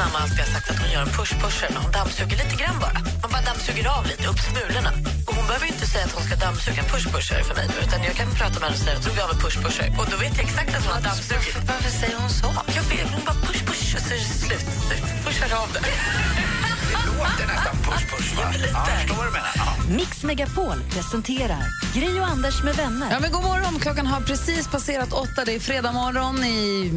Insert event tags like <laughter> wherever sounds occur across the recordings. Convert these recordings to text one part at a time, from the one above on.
Min mamma har alltid sagt att hon gör en push-pusher när hon dammsuger lite grann bara. Man bara dammsuger av lite, upp smulorna. Och hon behöver inte säga att hon ska dammsuga en push-pusher för mig nu, utan jag kan prata med henne och säga att hon av en push-pusher. Och då vet jag exakt att hon har dammsugit. Varför säger hon så? Jag vet, hon bara push-push och så är det slut. Pushar av det. Det låter nästan push-push, va? Ja, jag förstår vad du menar. Ja. Mix Megapol presenterar Gri och Anders med vänner. Ja, men god morgon. Klockan har precis passerat åtta. Det är fredag morgon i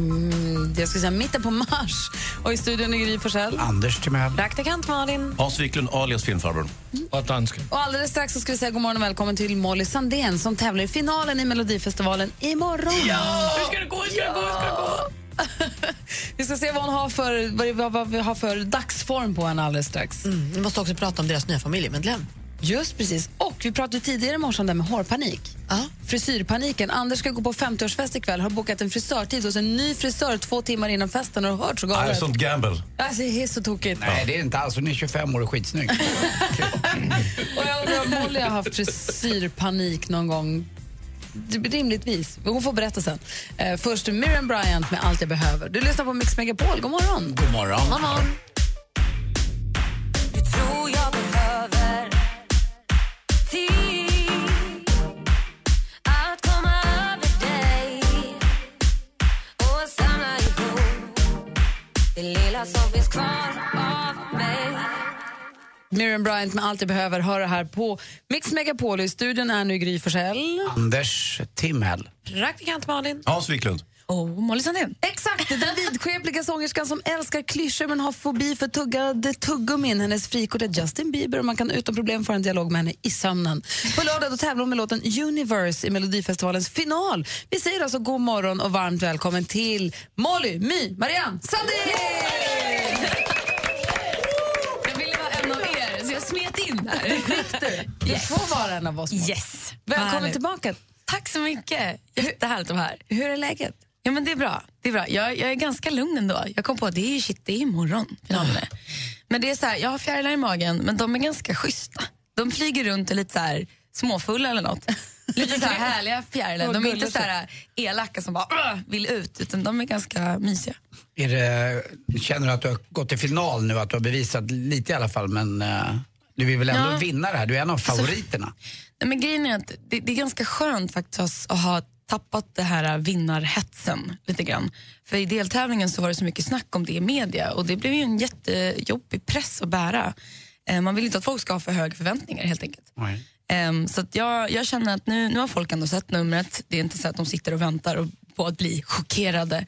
jag ska säga, mitten på mars. Och I studion är Gry Forssell. Anders Timell. Praktikant Malin. Hans Wiklund alias filmfarbrorn. Och dansken. Och alldeles strax så ska vi säga god morgon och välkommen till Molly Sandén som tävlar i finalen i Melodifestivalen imorgon. Ja! Hur ska det gå? Hur ska det gå? Hur ska det gå? <laughs> vi ska se vad hon har för, vad, vad, vad vi har för dagsform på henne alldeles strax. Mm, vi måste också prata om deras nya familjemedlem. Just precis. Och vi pratade tidigare i morse om det med hårpanik. Ja. Frisyrpaniken. Anders ska gå på 50-årsfest ikväll. Har bokat en frisörtid hos en ny frisör två timmar innan festen. Har du hört så Nej, galet? sånt gamble. Alltså, det är så tokigt. Nej, det är inte alls. Hon är 25 år och skitsnygg. <laughs> Och jag undrar om Molly har haft frisyrpanik någon gång. Rimligtvis. Hon får berätta sen. Eh, först Miriam Bryant med Allt jag behöver. Du lyssnar på Mix Megapol. God morgon. God morgon. God morgon. Miriam Bryant med Allt jag behöver hör det här på Mix Megapol. I studion är nu Gry Forssell. Anders Timell. Praktikant Malin. Hans Wiklund. Och Molly Sandén. Exakt, den vidskepliga sångerskan som älskar klyschor men har fobi för tuggade tuggummin. Hennes frikort är Justin Bieber och man kan utan problem få en dialog med henne i sömnen. På lördag då tävlar hon med låten Universe i Melodifestivalens final. Vi säger alltså god morgon och varmt välkommen till Molly, My, Marianne, Sandén! Jag ville vara en av er, så jag smet in. Riktigt. Du får vara en av oss. Molly. Yes. Välkommen Härligt. tillbaka. Tack så mycket. Jättehärligt att vara här. Hur är läget? Ja, men det är bra. Det är bra. Jag, jag är ganska lugn ändå. Jag kom på att det är ju shit, det är imorgon finalen är. Men det är så här, jag har fjärilar i magen, men de är ganska schyssta. De flyger runt och är lite så här småfulla eller något. Lite så här härliga fjärilar. De är inte så här elaka som bara vill ut, utan de är ganska mysiga. Är det, känner du att du har gått till final nu? Att du har bevisat lite i alla fall, men eh, du vill väl ändå Ja. vinna det här? Du är en av favoriterna. Nej, men grejen är att det, det är ganska skönt faktiskt att ha tappat det här vinnarhetsen lite grann. För i deltävlingen så var det så mycket snack om det i media och det blev ju en jättejobbig press att bära. Eh, Man vill inte att folk ska ha för höga förväntningar helt enkelt. Nej. Ehm, Så att jag, jag känner att nu, nu har folk ändå sett numret. Det är inte så att de sitter och väntar och, på att bli chockerade.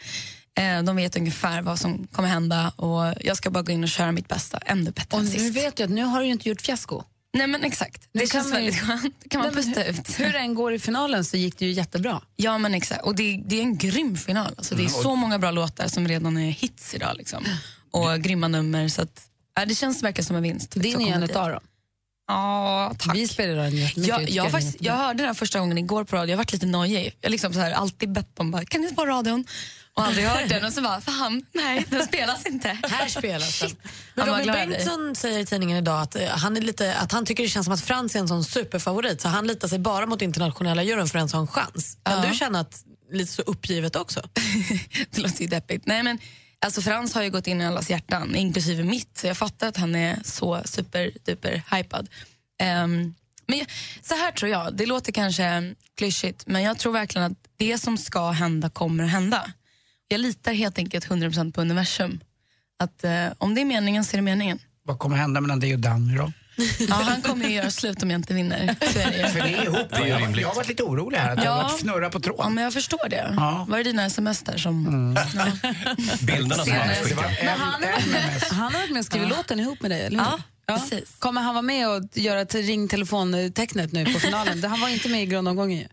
Eh, De vet ungefär vad som kommer hända och jag ska bara gå in och köra mitt bästa, ännu bättre Och än nu sist. vet jag att nu har du ju inte gjort fiasko. Nej men exakt, det kan känns man väldigt skönt. Kan man pusta hur, ut. Hur det än går i finalen så gick det ju jättebra. Ja men exakt, och det, det är en grym final. Alltså, det är Mm, och- så många bra låtar som redan är hits idag. Liksom. Och grymma nummer. Så att, ja, det känns verkligen som en vinst. Din är en kommer det. av dem. Ja, tack. Vi spelar den jättemycket. jag, jag, faktiskt, jag hörde den första gången igår på radio, jag varit lite nojig. Jag liksom så här, alltid bett dem, bara, kan ni spara radion? Och aldrig hört den och så bara, fan, nej den spelas inte. Här spelas den. Men Robin. Bengtsson säger i tidningen idag att, eh, han är lite, att han tycker det känns som att Frans är en sån superfavorit så han litar sig bara mot internationella juryn för en sån chans. Kan Ja. du känna att lite så uppgivet också? <laughs> det låter ju deppigt. Nej, men, alltså Frans har ju gått in i allas hjärtan, inklusive mitt. Så jag fattar att han är så super duper hypad. Ehm, men jag- så här tror jag, det låter kanske klyschigt, men jag tror verkligen att det som ska hända kommer att hända. Jag litar helt enkelt 100% på universum. Att eh, om det är meningen så är det meningen. Vad kommer hända mellan dig och Danny då? Ja, han kommer ju göra slut om jag inte vinner. Så är det ju. För det är ihop. Det är ju jag, jag har varit lite orolig här, att jag har Ja. varit snurra på Ja, tråden. men jag förstår det. Ja. Var det dina sms där som... Ja. Bilderna som var skickade. han har varit med, MS. han har varit med och skrivit låten ihop med dig, eller hur? Ja, precis. Kommer han vara med och göra ringtelefontecknet nu på finalen? Det- Han var inte med i grundomgången ju.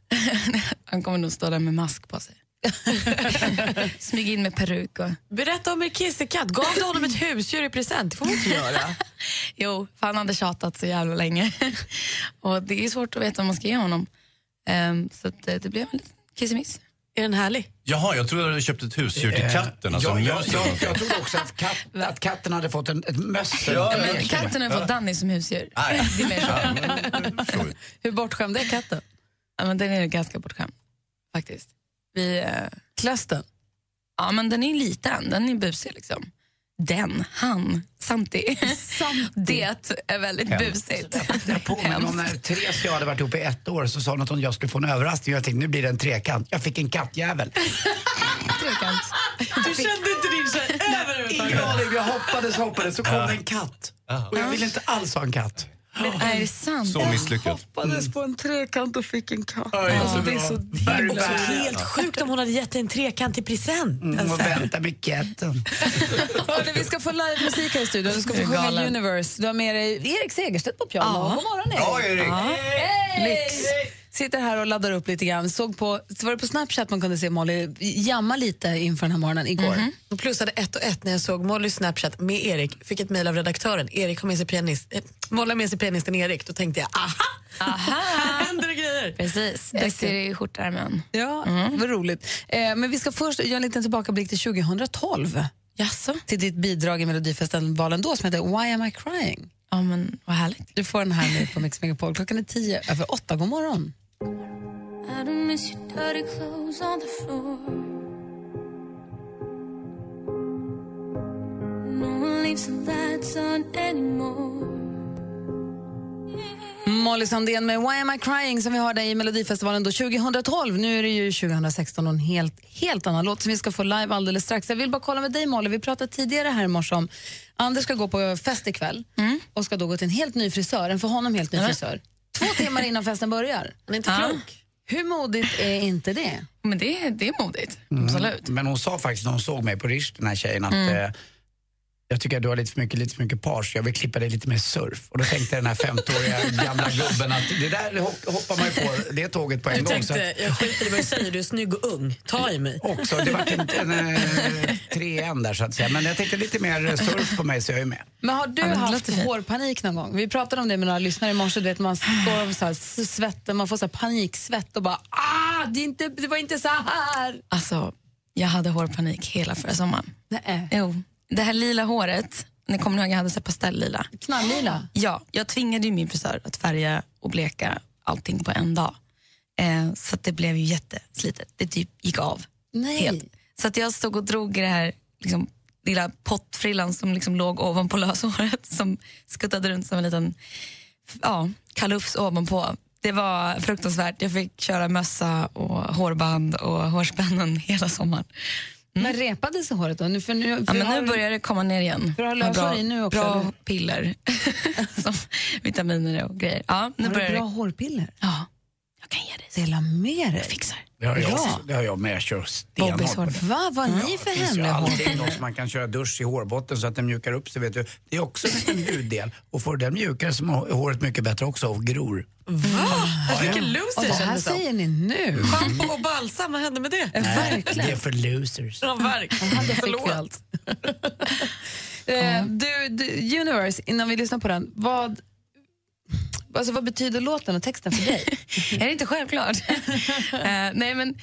<laughs> Han kommer nog stå där med mask på sig. <laughs> Smyg in med peruk och... Berätta om er kissekatt. Gav du honom ett husdjur i present? Det får man inte göra. <laughs> Jo, för han hade tjatat så jävla länge. <laughs> och det är svårt att veta vad man ska ge honom. Ehm, så att, eh, det blev en liten kissemiss. Är den härlig? Jaha, jag trodde du hade köpt ett husdjur till katten. Alltså ja, jag, jag, jag trodde också att, katt, att katten hade fått en, ett möss. Ja, Men katten har fått Danny som husdjur. Nej. Det är mer så. Hur bortskämd är katten? Ja, men den är ganska bortskämd, faktiskt. Vi, eh, Klasten? ja, men den är liten, den är busig liksom. Den, han, Santi. <laughs> Det är väldigt busigt. Jag påminner om när Therese och jag hade varit ihop i ett år så sa hon att hon jag skulle få en överraskning. Jag tänkte nu blir det en trekant. Jag fick en kattjävel. <laughs> Trekant. Du kände inte din tjej Ingen överhuvudtaget? aning, jag hoppades hoppades så kom det en katt. Och jag ville inte alls ha en katt. Men är det sant? Så misslyckat. Hoppades på en trekant och fick en katt. Ja, det är så himla Helt sjukt om hon hade gett en trekant i present. Mm, Alltså. och vänta med katten. <laughs> Vi ska få livemusik här i studion. Du ska få Jag sjunga galen. Universe. Du har med dig Erik Segerstedt på piano. Ja. God morgon, Erik. Ja, Erik. Lyx. Sitter här och laddar upp lite grann. Såg på, så var det på Snapchat man kunde se Molly jamma lite inför den här morgonen igår. Och plussade ett och ett när jag såg Mollys Snapchat med Erik. Fick ett mejl av redaktören. Erik har med sig pianist, eh, Molly har med sig pianisten Erik. Då tänkte jag, aha, Aha. här <laughs> händer det grejer. Precis, jag ser det i skjortärmen. Ja, vad roligt. Eh, men vi ska först göra en liten tillbakablick till 2012. Jaså? Till ditt bidrag i Melodifestivalen då som heter Why am I crying? Ja, men vad härligt. Du får den här nu på <laughs> Mix Megapol. Klockan är tio över åtta. God morgon. I don't miss your dirty clothes on the floor. No one leaves the lights on anymore. Molly Sandén med Why am I crying som vi hörde i Melodifestivalen då 2012. Nu är det ju 2016 och en helt, helt annan låt som vi ska få live alldeles strax. Jag vill bara kolla med dig Molly, vi pratade tidigare här i morse om Anders ska gå på fest ikväll och ska då gå till en helt ny frisör, en för honom helt ny frisör. Två timmar innan festen börjar. Han är inte Ja. klok. Hur modigt är inte det? Men det, det är modigt, absolut. Men hon sa faktiskt när hon såg mig på Rish, den här tjejen, att eh, jag tycker att du har lite för mycket, lite för mycket page. Jag vill klippa dig lite mer surf. Och då tänkte den här 50-åriga gamla gubben att det där ho- hoppar man ju på det tåget på en Du gång. Så tänkte, att, jag skiter i vad du säger, du är snygg och ung. Ta i mig. också, det var en, en, eh, tre en där så att säga. Men jag tänkte lite mer surf på mig så jag är med. Men har du Ja, men haft hårpanik någon gång? Vi pratade om det med några lyssnare i morse. Du vet, man står och så här, svetten, man får så här paniksvett och bara ah, det, är inte, det var inte så här. Alltså, jag hade hårpanik hela förra sommaren. Nej. Jo, det här lila håret, ni kommer ihåg jag hade så pastellila. Knalllila. Ja, jag tvingade ju min frisör att färga och bleka allting på en dag. Eh, så det blev ju jätteslitet. Det typ gick av Nej. helt. Så att jag stod och drog i det här liksom, lilla pottfrillan som liksom låg ovanpå <laughs> löshåret som skuttade runt som en liten ja, kalufs ovanpå. Det var fruktansvärt. Jag fick köra mössa och hårband och hårspännen <laughs> hela sommaren. Men repade sig håret då? Nu, för nu, Ja, för men har nu börjar det komma ner igen. För har bra, i nu också, Bra eller? piller. <laughs> som vitaminer och grejer. Ja, nu Har du börjar bra det. hårpiller? Ja, jag kan ge dig. Dela med dig. Jag fixar. Det har jag, det har jag med. Jag kör stenhårt det. Va, vad har ni för Det finns ju hemliga allting hårpiller? också. Man kan köra dusch i hårbotten så att den mjukar upp sig. Vet du. Det är också en ljuddel. Och får den mjukare så är håret mycket bättre också och gror. Vilken Och loser det här säger ni nu. Schampo och balsam, vad hände med det? Det Verkligen. är för losers. Ja, verkligen. Förlåt. allt. <laughs> Eh, du, du, Universe, innan vi lyssnar på den, vad, alltså, vad betyder låten och texten för dig? <laughs> Är det inte självklart? <laughs> Eh, nej, men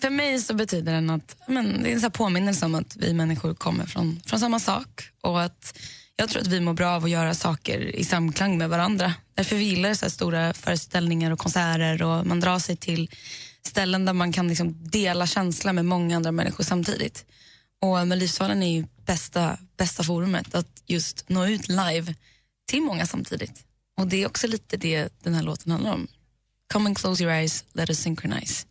för mig så betyder den att men, det är en här påminnelse om att vi människor kommer från, från samma sak och att jag tror att vi mår bra av att göra saker i samklang med varandra. Därför vi gillar så stora föreställningar och konserter och man drar sig till ställen där man kan liksom dela känsla med många andra människor samtidigt. Och Melodifestivalen är ju bästa, bästa forumet att just nå ut live till många samtidigt. Och det är också lite det den här låten handlar om. Come and close your eyes, let us synchronize.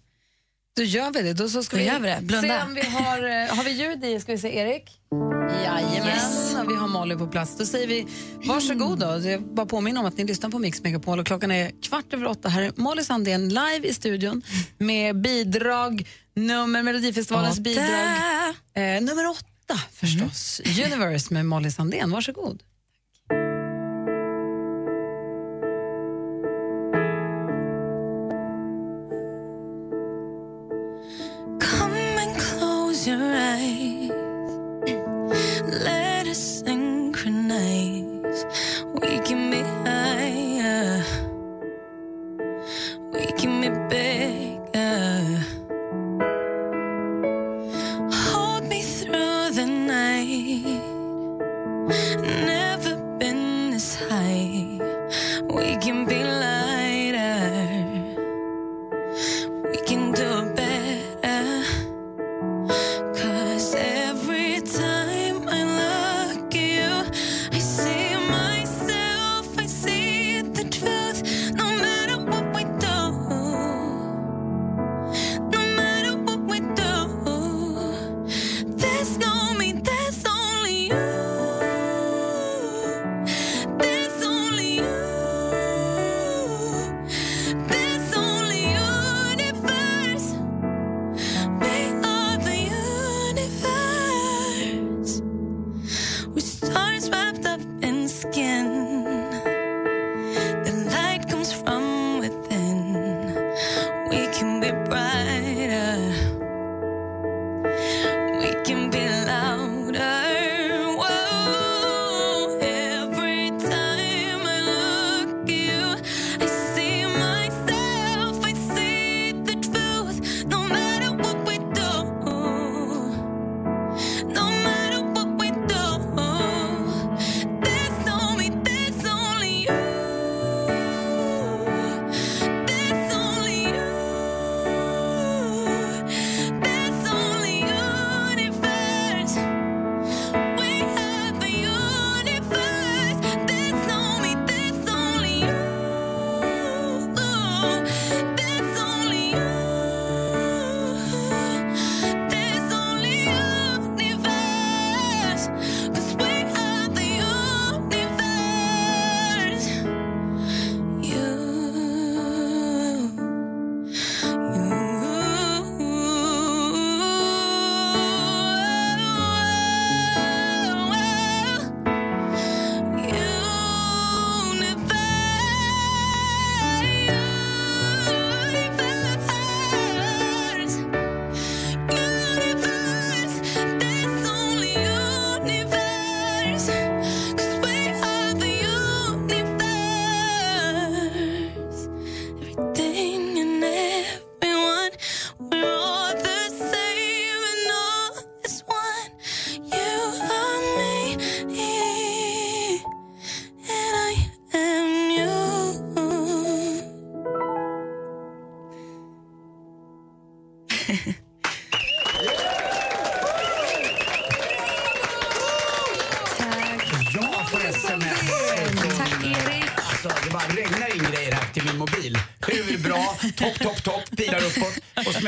Då gör vi det. Då så ska Då vi gör vi det. Blunda. se om vi har, eh, har vi ljud i. Ska vi se Erik? Jajamän. Yes. Och vi har Molly på plats. Då säger vi varsågod då. Jag bara påminner om att ni lyssnar på Mix Megapol och klockan är kvart över åtta. Här är Molly Sandén live i studion med bidrag, nummer, Melodifestivalens Åtta. bidrag. Eh, nummer åtta förstås. Universe med Molly Sandén. Varsågod. close your eyes. Let us sing.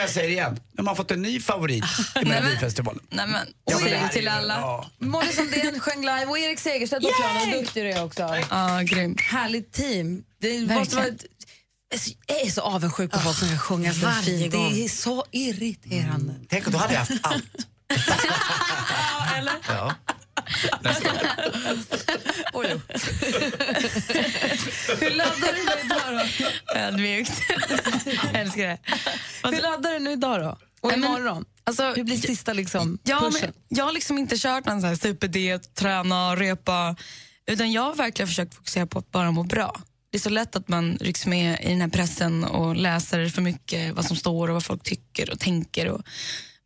Jag säger igen, de har fått en ny favorit i Melodifestivalen. Nej men, Ja, men det säg här till alla. ja. Molly Sandén sjöng live och Erik Segerstedt på piano. Vad duktig du är också. Ja, grymt. Härligt team. Det måste vara ett, jag är så avundsjuk på folk som kan sjunga så fint. Det är så irriterande. Tänk om du hade haft allt. <laughs> Eller? Ja. <laughs> Oj. Hur laddar du nu idag då? Ödmjukt. Jag älskar det. Hur laddar du nu idag då? Och imorgon? Alltså, Hur blir sista liksom, Ja, pushen? men jag har liksom inte kört någon så här superdiet, träna, repa. Utan jag har verkligen försökt fokusera på att bara må bra. Det är så lätt att man rycks med i den här pressen och läser för mycket vad som står och vad folk tycker och tänker. Och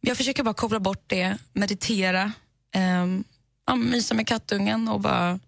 jag försöker bara koppla bort det, meditera, um, ja, mysa med kattungen och bara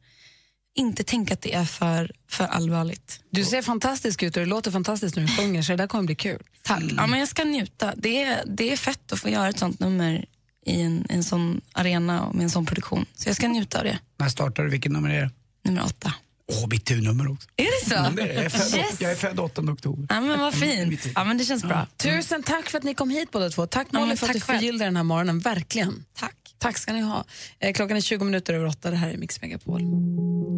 inte tänka att det är för, för allvarligt. Du ser fantastisk ut och det låter fantastiskt när du sjunger så det där kommer bli kul. Tack. Ja, men jag ska njuta. Det är, det är fett att få göra ett sånt nummer i en, en sån arena och med en sån produktion. Så jag ska njuta av det. När startar du? Vilket nummer är det? Nummer åtta. Åh, mitt turnummer också. Är det så? Mm, det är. Jag, är född, Yes. jag är född 8 oktober. Ja, men vad fint. Ja, men det känns bra. Tusen tack för att ni kom hit båda två. Tack Ja, Molly men för att du förgyllde den här morgonen, verkligen. Tack. Tack ska ni ha. Eh, klockan är 20 minuter över åtta, det här är Mix Megapol.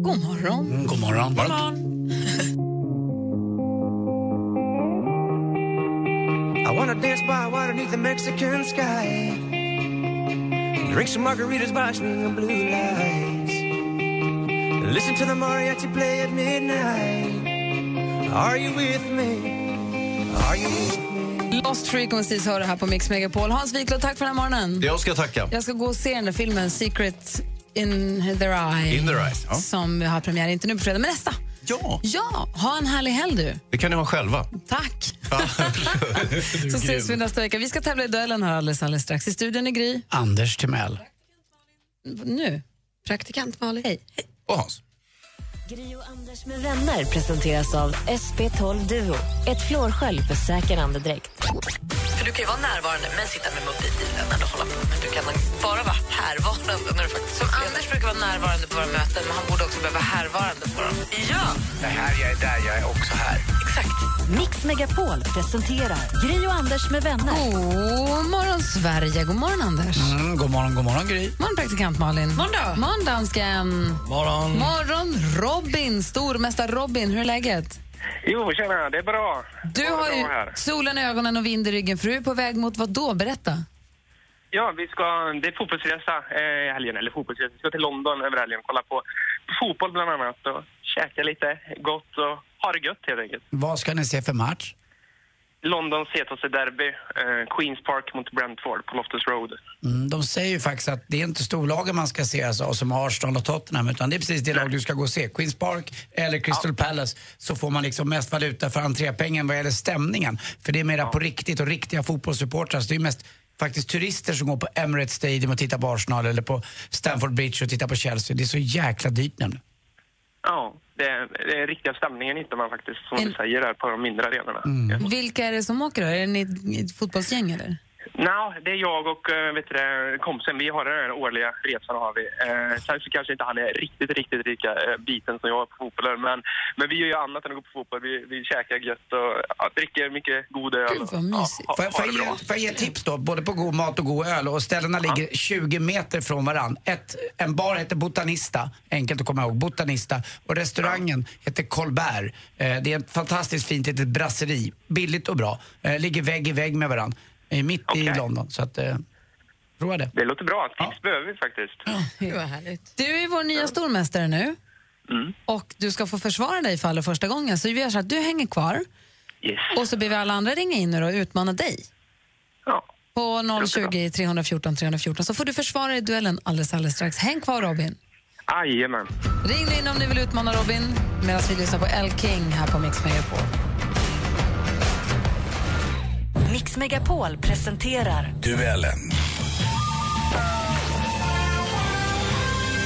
God morgon. Mm, god morgon. God morgon. <laughs> I wanna dance by water beneath the Mexican sky. Drink some margaritas by swinging blue lights. Listen to the mariachi play at midnight. Are you with me? Are you with me? Lost Frequencies hör det här på Mix Megapol. Hans Wiklund, tack för den här morgonen. Jag ska tacka. Jag ska gå och se den där filmen Secret in their eye. In their eyes, ja. Som har premiär, inte nu på fredag, men nästa. Ja. Ja, ha en härlig helg du. Det kan ni ha själva. Tack. <laughs> Så ses vi nästa vecka. Vi ska tävla i duellen här alldeles, alldeles strax. I studion är Gry. Anders Timell. Nu, praktikant Malin. Hej. Och Hans. Gri och Anders med vänner presenteras av SP12 Duo. Ett flårskölj för säker andedräkt. För du kan ju vara närvarande men sitta med mobilen eller hålla på. Men du kan bara vara härvarande när du faktiskt Som Anders brukar vara närvarande på våra möten men han borde också behöva vara härvarande på dem. Ja, Det här jag är där, jag är också här. Exakt. Mix Megapol presenterar Gri och Anders med vänner. God morgon, Sverige. God morgon, Anders. Mm, god morgon, god morgon Gry. morgon, praktikant Malin. Måndag. morgon dansken. Morgon. Morgon, Robin. Stormästare Robin. Hur är läget? Jo, tjena, det är bra. Du har ju här. solen i ögonen och vind i ryggen, för du är på väg mot vad då? Berätta. Ja, vi ska, det är fotbollsresa eh, i helgen, eller fotbollsresa. Vi ska till London över helgen och kolla på fotboll bland annat och käka lite gott och ha det gött helt enkelt. Vad ska ni se för match? Londons hetaste derby, eh, Queens Park mot Brentford på Loftus Road. Mm, de säger ju faktiskt att det är inte storlagen man ska se alltså, som Arsenal och Tottenham utan det är precis det lag du ska gå och se. Queens Park eller Crystal Palace så får man liksom mest valuta för entrépengen vad gäller stämningen. För det är mera på riktigt och riktiga fotbollssupportrar. Så det är mest faktiskt turister som går på Emirates Stadium och tittar på Arsenal eller på Stamford Bridge och tittar på Chelsea. Det är så jäkla dyrt nämligen. Ja, det är, det är riktiga stämningen hittar man faktiskt, som En- du säger, där på de mindre arenorna. Ja. Vilka är det som åker då? Är det ni ett fotbollsgäng eller? Nej, det är jag och eh, vet du, kompisen. Vi har den här årliga resan. Har vi. Eh, sen så kanske inte han är riktigt, riktigt lika eh, biten som jag är på fotbollen. Men, men vi gör ju annat än att gå på fotboll. Vi, vi käkar gött och ja, dricker mycket god öl. Gud, vad mysigt. Ja, Får jag, ha, får, ha jag det ge, får jag ge tips då? Både på god mat och god öl och ställena ligger 20 meter från varann. Ett, en bar heter Botanista, enkelt att komma ihåg. Botanista. Och restaurangen heter Colbert. Eh, det är ett fantastiskt fint litet brasseri. Billigt och bra. Eh, ligger vägg i vägg med varann. Eh, mitt i Okej. London. Så att, eh, prova det. Det låter bra. Tips behöver vi faktiskt. Gud, vad härligt. Du är vår nya stormästare nu. Mm. Och du ska få försvara dig för allra första gången. Så vi gör så att du hänger kvar. Yes. Och så ber vi alla andra ringa in nu och utmana dig. Ja. På 020 314 314 så får du försvara dig i duellen alldeles, alldeles strax. Häng kvar Robin. Jajamän. Ring in om ni vill utmana Robin medan vi lyssnar på El King här på Mix Megapol. Mix Megapol presenterar Duellen.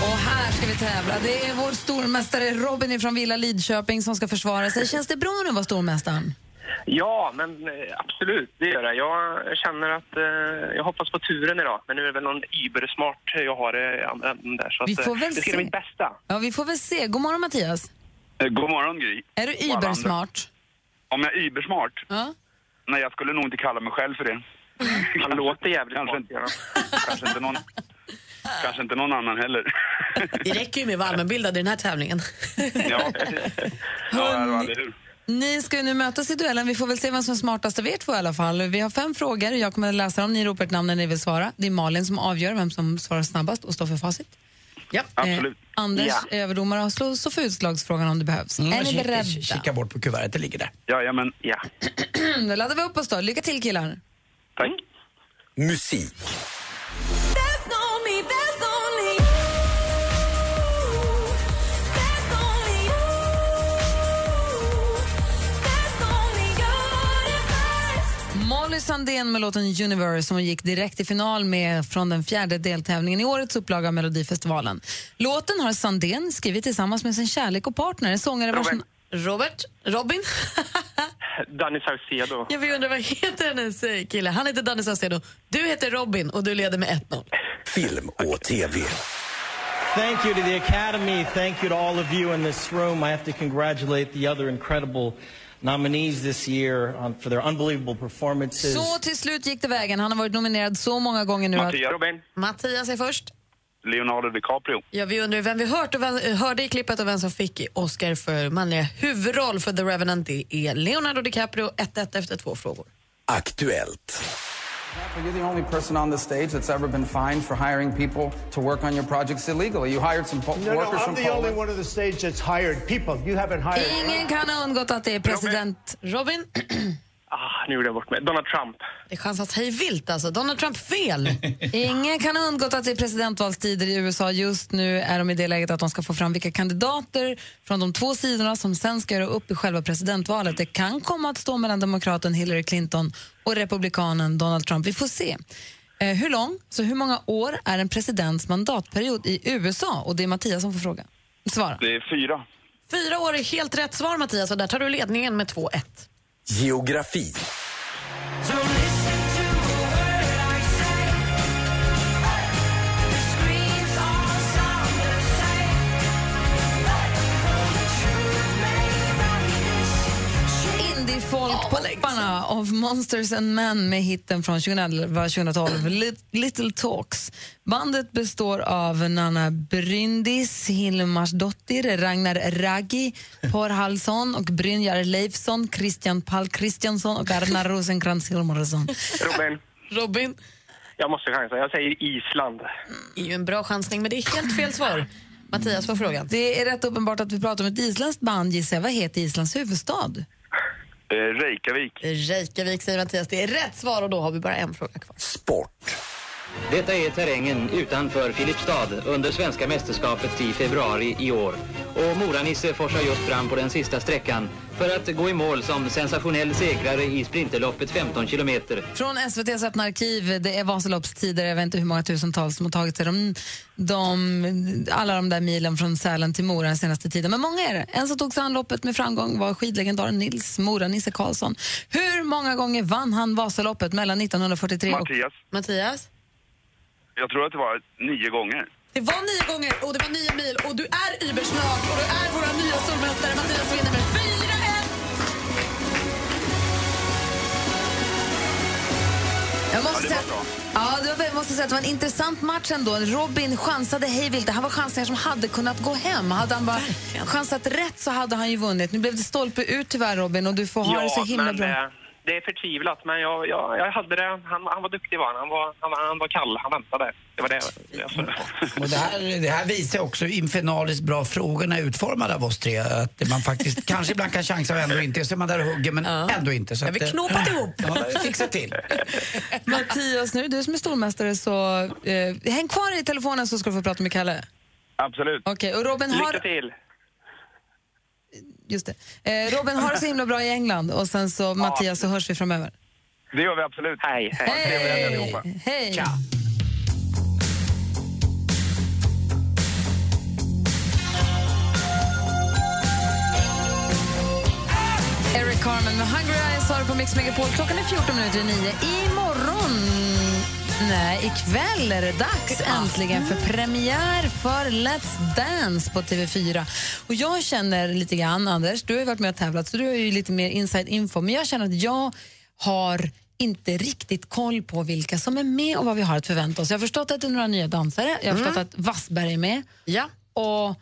Och här ska vi tävla. Det är vår stormästare Robin från Villa Lidköping som ska försvara sig. Känns det bra nu att vara stormästaren? Ja, men eh, absolut, det gör det. Jag känner att eh, jag hoppas på turen idag. Men nu är det väl någon Uber-smart jag har i andra änden där. Så Vi att, eh, får väl det ska se. bli mitt bästa. Ja, vi får väl se. God morgon Mattias. Eh, God morgon Gry. Är du. Ubersmart? Om jag är übersmart? Ja. Nej, jag skulle nog inte kalla mig själv för det. Han låter jävligt kanske, inte, kanske, inte någon, kanske inte någon annan heller. Det räcker ju med att vara allmänbildad i den här tävlingen. Ja, precis. Ja, eller hur? Ni ska ju nu mötas i duellen. Vi får väl se vem som är smartast av er två i alla fall. Vi har fem frågor. Jag kommer att läsa dem. Ni ropar ett namn när ni vill svara. Det är Malin som avgör vem som svarar snabbast och står för facit. Ja. Absolut. Anders Ja. överdomare och slår så för utslagsfrågan om det behövs. Mm, är ni beredda? Kika bort på kuvertet, det ligger där. Jajamän. Ja. <clears throat> Då laddar vi upp oss då. Lycka till killar. Tack. Musik. Molly Sandén med låten Universe som hon gick direkt i final med från den fjärde deltävlingen i årets upplaga av Melodifestivalen. Låten har Sandén skrivit tillsammans med sin kärlek och partner, sångare vars... Robin. Robert? Robin? <laughs> Danny Saucedo. Jag vill undra vad heter hennes eh, kille? Han heter Danny Saucedo. Du heter Robin och du leder med 1-0. Film och TV. Thank you to the Academy. Thank you to all of you in this room. I have to congratulate the other incredible nominees this year on, for their unbelievable performances. Så till slut gick det vägen. Han har varit nominerad så många gånger nu att... Mattias. Robin. Mattias är först. Leonardo DiCaprio. Ja, vi undrar vem vi hört och vem, hörde i klippet och vem som fick Oscar för manliga huvudroll för The Revenant. Det är Leonardo DiCaprio, 1-1 efter två frågor. Aktuellt. You're the only person on the stage that's ever been fined for hiring people to work on your projects illegally. You hired some po- No, no, workers I'm from the only one on the stage that's hired people. You haven't hired. Ingen kan ha undgått att det är president... Robin? Ah, nu gjorde jag bort mig. Donald Trump. Det chansas hej vilt alltså. Donald Trump fel. <laughs> Ingen kan ha undgått att det är presidentvalstider i USA. Just nu är de i det läget att de ska få fram vilka kandidater från de två sidorna som sen ska göra upp i själva presidentvalet. Det kan komma att stå mellan demokraten Hillary Clinton och republikanen Donald Trump. Vi får se. Eh, hur lång, så hur många år är en presidents mandatperiod i USA? Och det är Mattias som får fråga. Svara. Det är fyra. Fyra år är helt rätt svar Mattias och där tar du ledningen med 2-1. Geografi. Indie-folk-popparna of Monsters and Men med hitten från 2011-2012, Lit- Little Talks. Bandet består av Nanna Bryndis, Hilmarsdottir, Ragnar Raggi, Por Hallsson och Brynjar Leifsson, Christian Pall Christiansson och Arnar Rosenkrantz Hilmarsson. Robin. Robin? Jag måste chansa. Jag säger Island. Det är ju en bra chansning, men det är helt fel svar. Mattias får frågan. Det är rätt uppenbart att vi pratar om ett isländskt band, gissar. Vad heter Islands huvudstad? Eh, Reykjavik. Reykjavik säger Mattias. Det är rätt svar och då har vi bara en fråga kvar. Detta är terrängen utanför Filipstad under svenska mästerskapet i februari i år. Och Moranisse forsar just fram på den sista sträckan för att gå i mål som sensationell segrare i sprinterloppet 15 kilometer. Från SVTs öppna arkiv, det är Vasaloppstider, jag vet inte hur många tusentals som har tagit sig de, de, alla de där milen från Sälen till Mora den senaste tiden. Men många är det. En som tog sig an loppet med framgång var skidlegendaren Nils Mora-Nisse Karlsson. Hur många gånger vann han Vasaloppet mellan 1943 och... Mattias. Mattias? Jag tror att det var nio gånger. Det var nio gånger och det var nio mil och du är übersnart och du är vår nya stormästare. Mattias vinner med 4-1! Jag måste, säga, ja, det var, jag måste säga att det var en intressant match ändå. Robin chansade hejvilt. Det här var chansningar som hade kunnat gå hem. Hade han bara chansat rätt så hade han ju vunnit. Nu blev det stolpe ut tyvärr Robin och du får ha det så himla men bra. Det är förtvivlat. Men jag, jag, jag hade det. Han, han var duktig var han. Han var, han, han var kall. Han väntade. Det var det jag. <laughs> Och det, här, det här visar också hur infernaliskt bra frågorna är utformade av oss tre. Att man faktiskt <laughs> kanske ibland kan chansa och ändå inte. Så är man där och hugger men ändå inte. Så Ja, vi att, eh, knåpat ihop. Ja, vi fixar till. <laughs> Mattias, nu du som är stormästare så eh, häng kvar i telefonen så ska du få prata med Kalle. Absolut. Okej, och Robin har... Lycka till! Just det. Eh, Robin har det så himla bra i England och sen så Mattias så hörs vi framöver. Det gör vi absolut. Hej. Hej! Hej! Eric Carmen med Hungry Eyes har på Mix Megapol. Klockan är 14 minuter i nio. Imorgon, nej, ikväll är det dags äntligen för premiär för Let's Dance på TV4. Och jag känner lite grann, Anders, du har ju varit med och tävlat så du har ju lite mer inside info, men jag känner att jag har inte riktigt koll på vilka som är med och vad vi har att förvänta oss. Jag har förstått att det är några nya dansare, jag har förstått att Wassberg är med. Ja. Och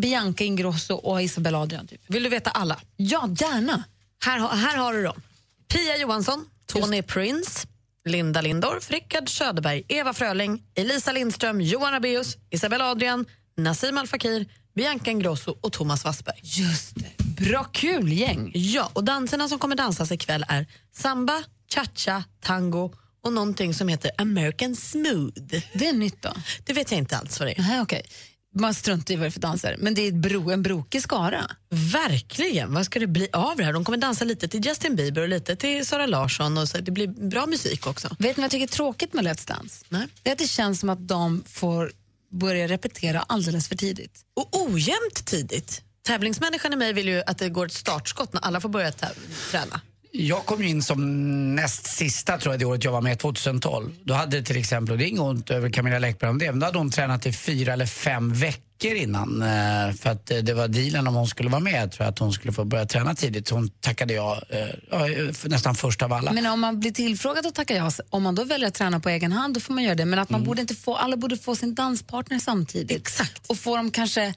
Bianca Ingrosso och Isabella Adrian. Typ. Vill du veta alla? Ja, gärna. Här, här har du dem. Pia Johansson, Tony Prince, Linda Lindorff, Rickard Söderberg, Eva Fröling, Elisa Lindström, Johan Rabaeus, Isabella Adrian, Nassim Al Fakir, Bianca Ingrosso och Thomas Wassberg. Just det. Bra kul gäng. Ja, och danserna som kommer dansas ikväll är samba, cha-cha, tango och någonting som heter American smooth. Det är nytt då? Det vet jag inte alls vad det är. Nej, okej. Man struntar i vad det är för danser. Men det är bro, en brokig skara. Verkligen. Vad ska det bli av det här? De kommer dansa lite till Justin Bieber och lite till Sara Larsson. Och så. Det blir bra musik också. Vet ni vad jag tycker är tråkigt med Let's Dance? Nej. Det är att det känns som att de får börja repetera alldeles för tidigt. Och ojämnt tidigt. Tävlingsmänniskan i mig vill ju att det går ett startskott när alla får börja täv- träna. Jag kom in som näst sista tror jag det året jag var med, 2012. Då hade till exempel, och det är inget ont över Camilla Läckberg om det, men då hade hon tränat i fyra eller fem veckor innan. eh, För att eh, det var dealen om hon skulle vara med, tror jag, att hon skulle få börja träna tidigt. Hon tackade jag eh, nästan först av alla. Men om man blir tillfrågad och tackar ja, om man då väljer att träna på egen hand, då får man göra det. Men att man Mm. borde inte få, alla borde få sin danspartner samtidigt. Exakt. Och få dem kanske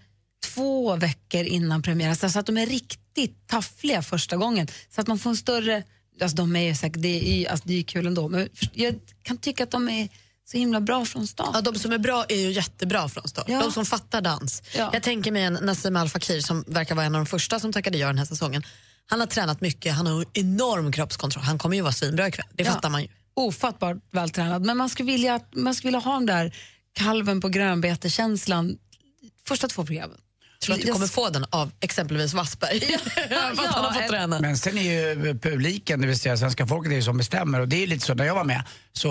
två veckor innan premiären, så att de är riktigt taffliga första gången. Så att man får en större, alltså de är ju säkert, det är alltså det är kul ändå, men jag kan tycka att de är så himla bra från start. Ja, de som är bra är ju jättebra från start. Ja. De som fattar dans. Ja. Jag tänker mig en Nassim Al Fakir som verkar vara en av de första som tackade ja den här säsongen. Han har tränat mycket, han har enorm kroppskontroll. Han kommer ju vara svinbra ikväll, det Ja. fattar man ju. Ofattbart vältränad. Men man skulle vilja, man skulle vilja ha den där kalven på grönbete-känslan första två programmen. Tror att du kommer få den av exempelvis Wassberg. <laughs> För att han har fått träna. Men sen är ju publiken, det vill säga svenska folket, det är ju som bestämmer. Och det är lite så, när jag var med, så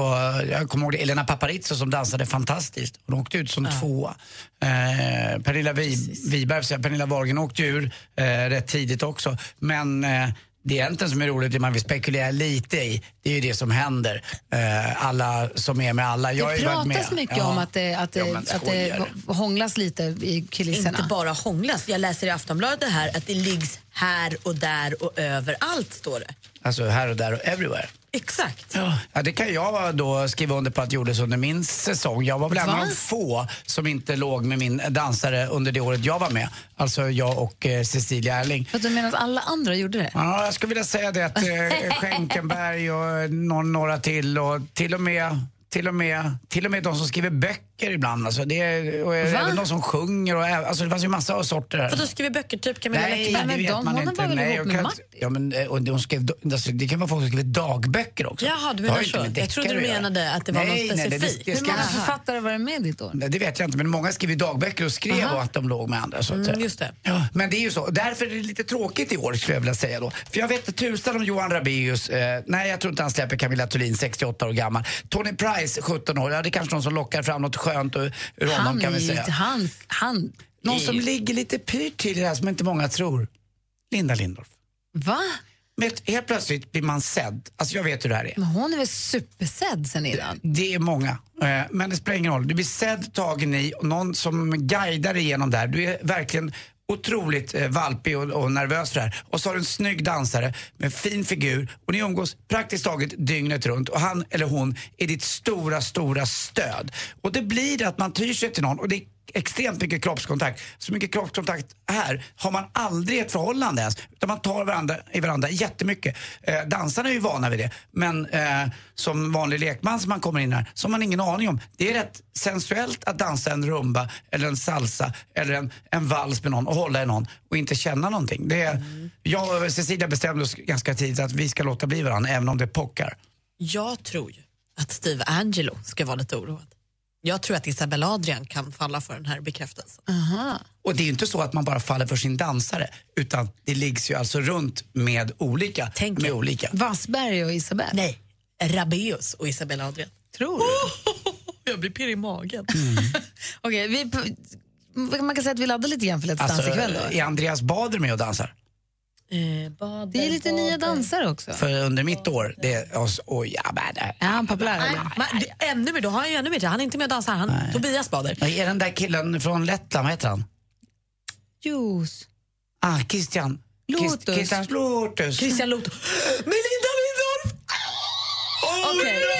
jag kommer ihåg det, Elena Paparizou som dansade fantastiskt. Hon åkte ut som tvåa. Eh, Pernilla Vi- Wiberg, Pernilla Wahlgren åkte ur eh, rätt tidigt också. Men eh, det är egentligen som är roligt, det man vill spekulera lite i, det är ju det som händer. Eh, alla som är med alla. Jag det pratas mycket Ja. om att det, att det, Ja, att det hånglas lite i kulisserna. Inte bara hånglas. Jag läser i Aftonbladet det här att det liggs här och där och överallt står det. Alltså här och där och everywhere. Exakt. Ja, det kan jag då skriva under på att gjordes under min säsong. Jag var väl en av de få som inte låg med min dansare under det året jag var med. Alltså jag och eh, Cecilia Erling. För du menar att alla andra gjorde det? Ja, jag skulle vilja säga det att eh, <laughs> Schenkenberg och någon, några till och till och med till och, med, till och med de som skriver böcker ibland. Alltså det är, och även de som sjunger. Och, alltså det fanns ju massa av sorter. här. För du skriver böcker, typ Camilla Nej, det vet man inte. Nej, och kan- ja, men, eh, och de skrev, alltså, det kan vara folk som skriver dagböcker också. Jaha, du menar så. med Jag trodde du menade att det var nej, något nej, det- specifikt. Det, Hur många författare var det med ditt år? Nej, det vet jag inte, men många skrev dagböcker och skrev Aha. att de låg med andra. Så att, Mm, just det. Ja, men det är ju så. Därför är det lite tråkigt i år skulle jag vilja säga då. För jag vet tusan om Johan Rabaeus, eh, nej jag tror inte han släpper Camilla Thulin, 68 år gammal. Tony Price, 17 år, ja det är kanske någon som lockar fram något skönt ur ur honom Han, kan vi säga. han, han Någon som ligger lite pyrt till i det här som inte många tror. Linda Lindorff. Va? Men helt plötsligt blir man sedd. Alltså jag vet hur det här är. Men hon är väl supersedd sen innan? Det är många. Eh, Men det spelar ingen roll. Du blir sedd, tagen i och någon som guidar dig igenom det här. Du är verkligen otroligt eh, valpig och, och nervös för det här. Och så har du en snygg dansare med fin figur och ni umgås praktiskt taget dygnet runt och han eller hon är ditt stora, stora stöd. Och det blir det att man tyr sig till någon och det är extremt mycket kroppskontakt. Så mycket kroppskontakt här har man aldrig i ett förhållande ens. Utan man tar varandra i varandra jättemycket. Eh, dansarna är ju vana vid det. Men eh, som vanlig lekman som man kommer in här, så har man ingen aning om. Det är rätt sensuellt att dansa en rumba eller en salsa eller en, en vals med någon och hålla i någon och inte känna någonting. Det är, Jag och Cecilia bestämde oss ganska tidigt att vi ska låta bli varandra även om det pockar. Jag tror ju att Steve Angelo ska vara lite oroad. Jag tror att Isabel Adrian kan falla för den här bekräftelsen. Aha. Och det är ju inte så att man bara faller för sin dansare utan det liggs ju alltså runt med olika. Tänk med olika. Wassberg och Isabel? Nej, Rabaeus och Isabel Adrian. Tror du? <laughs> Jag blir pirrig i magen. <laughs> Okej, vi, man kan säga att vi laddar lite grann för Let's Alltså, ikväll då. är Andreas Bader med och dansar? Eh, Det är lite nya dansare också. För under mitt år, det är... Oss, oj, ja, Är han populär Nej, men, det- ännu mer, då har han ju ännu mer. Han är inte med och dansar. Han, Tobias Bader. Vad är den där killen från Lettland, vad heter han? Juice. Ah, Christian. Lotus. Christ- Christian Lotus. Christian Loto. Melinda Lindorff! Okej. Apropå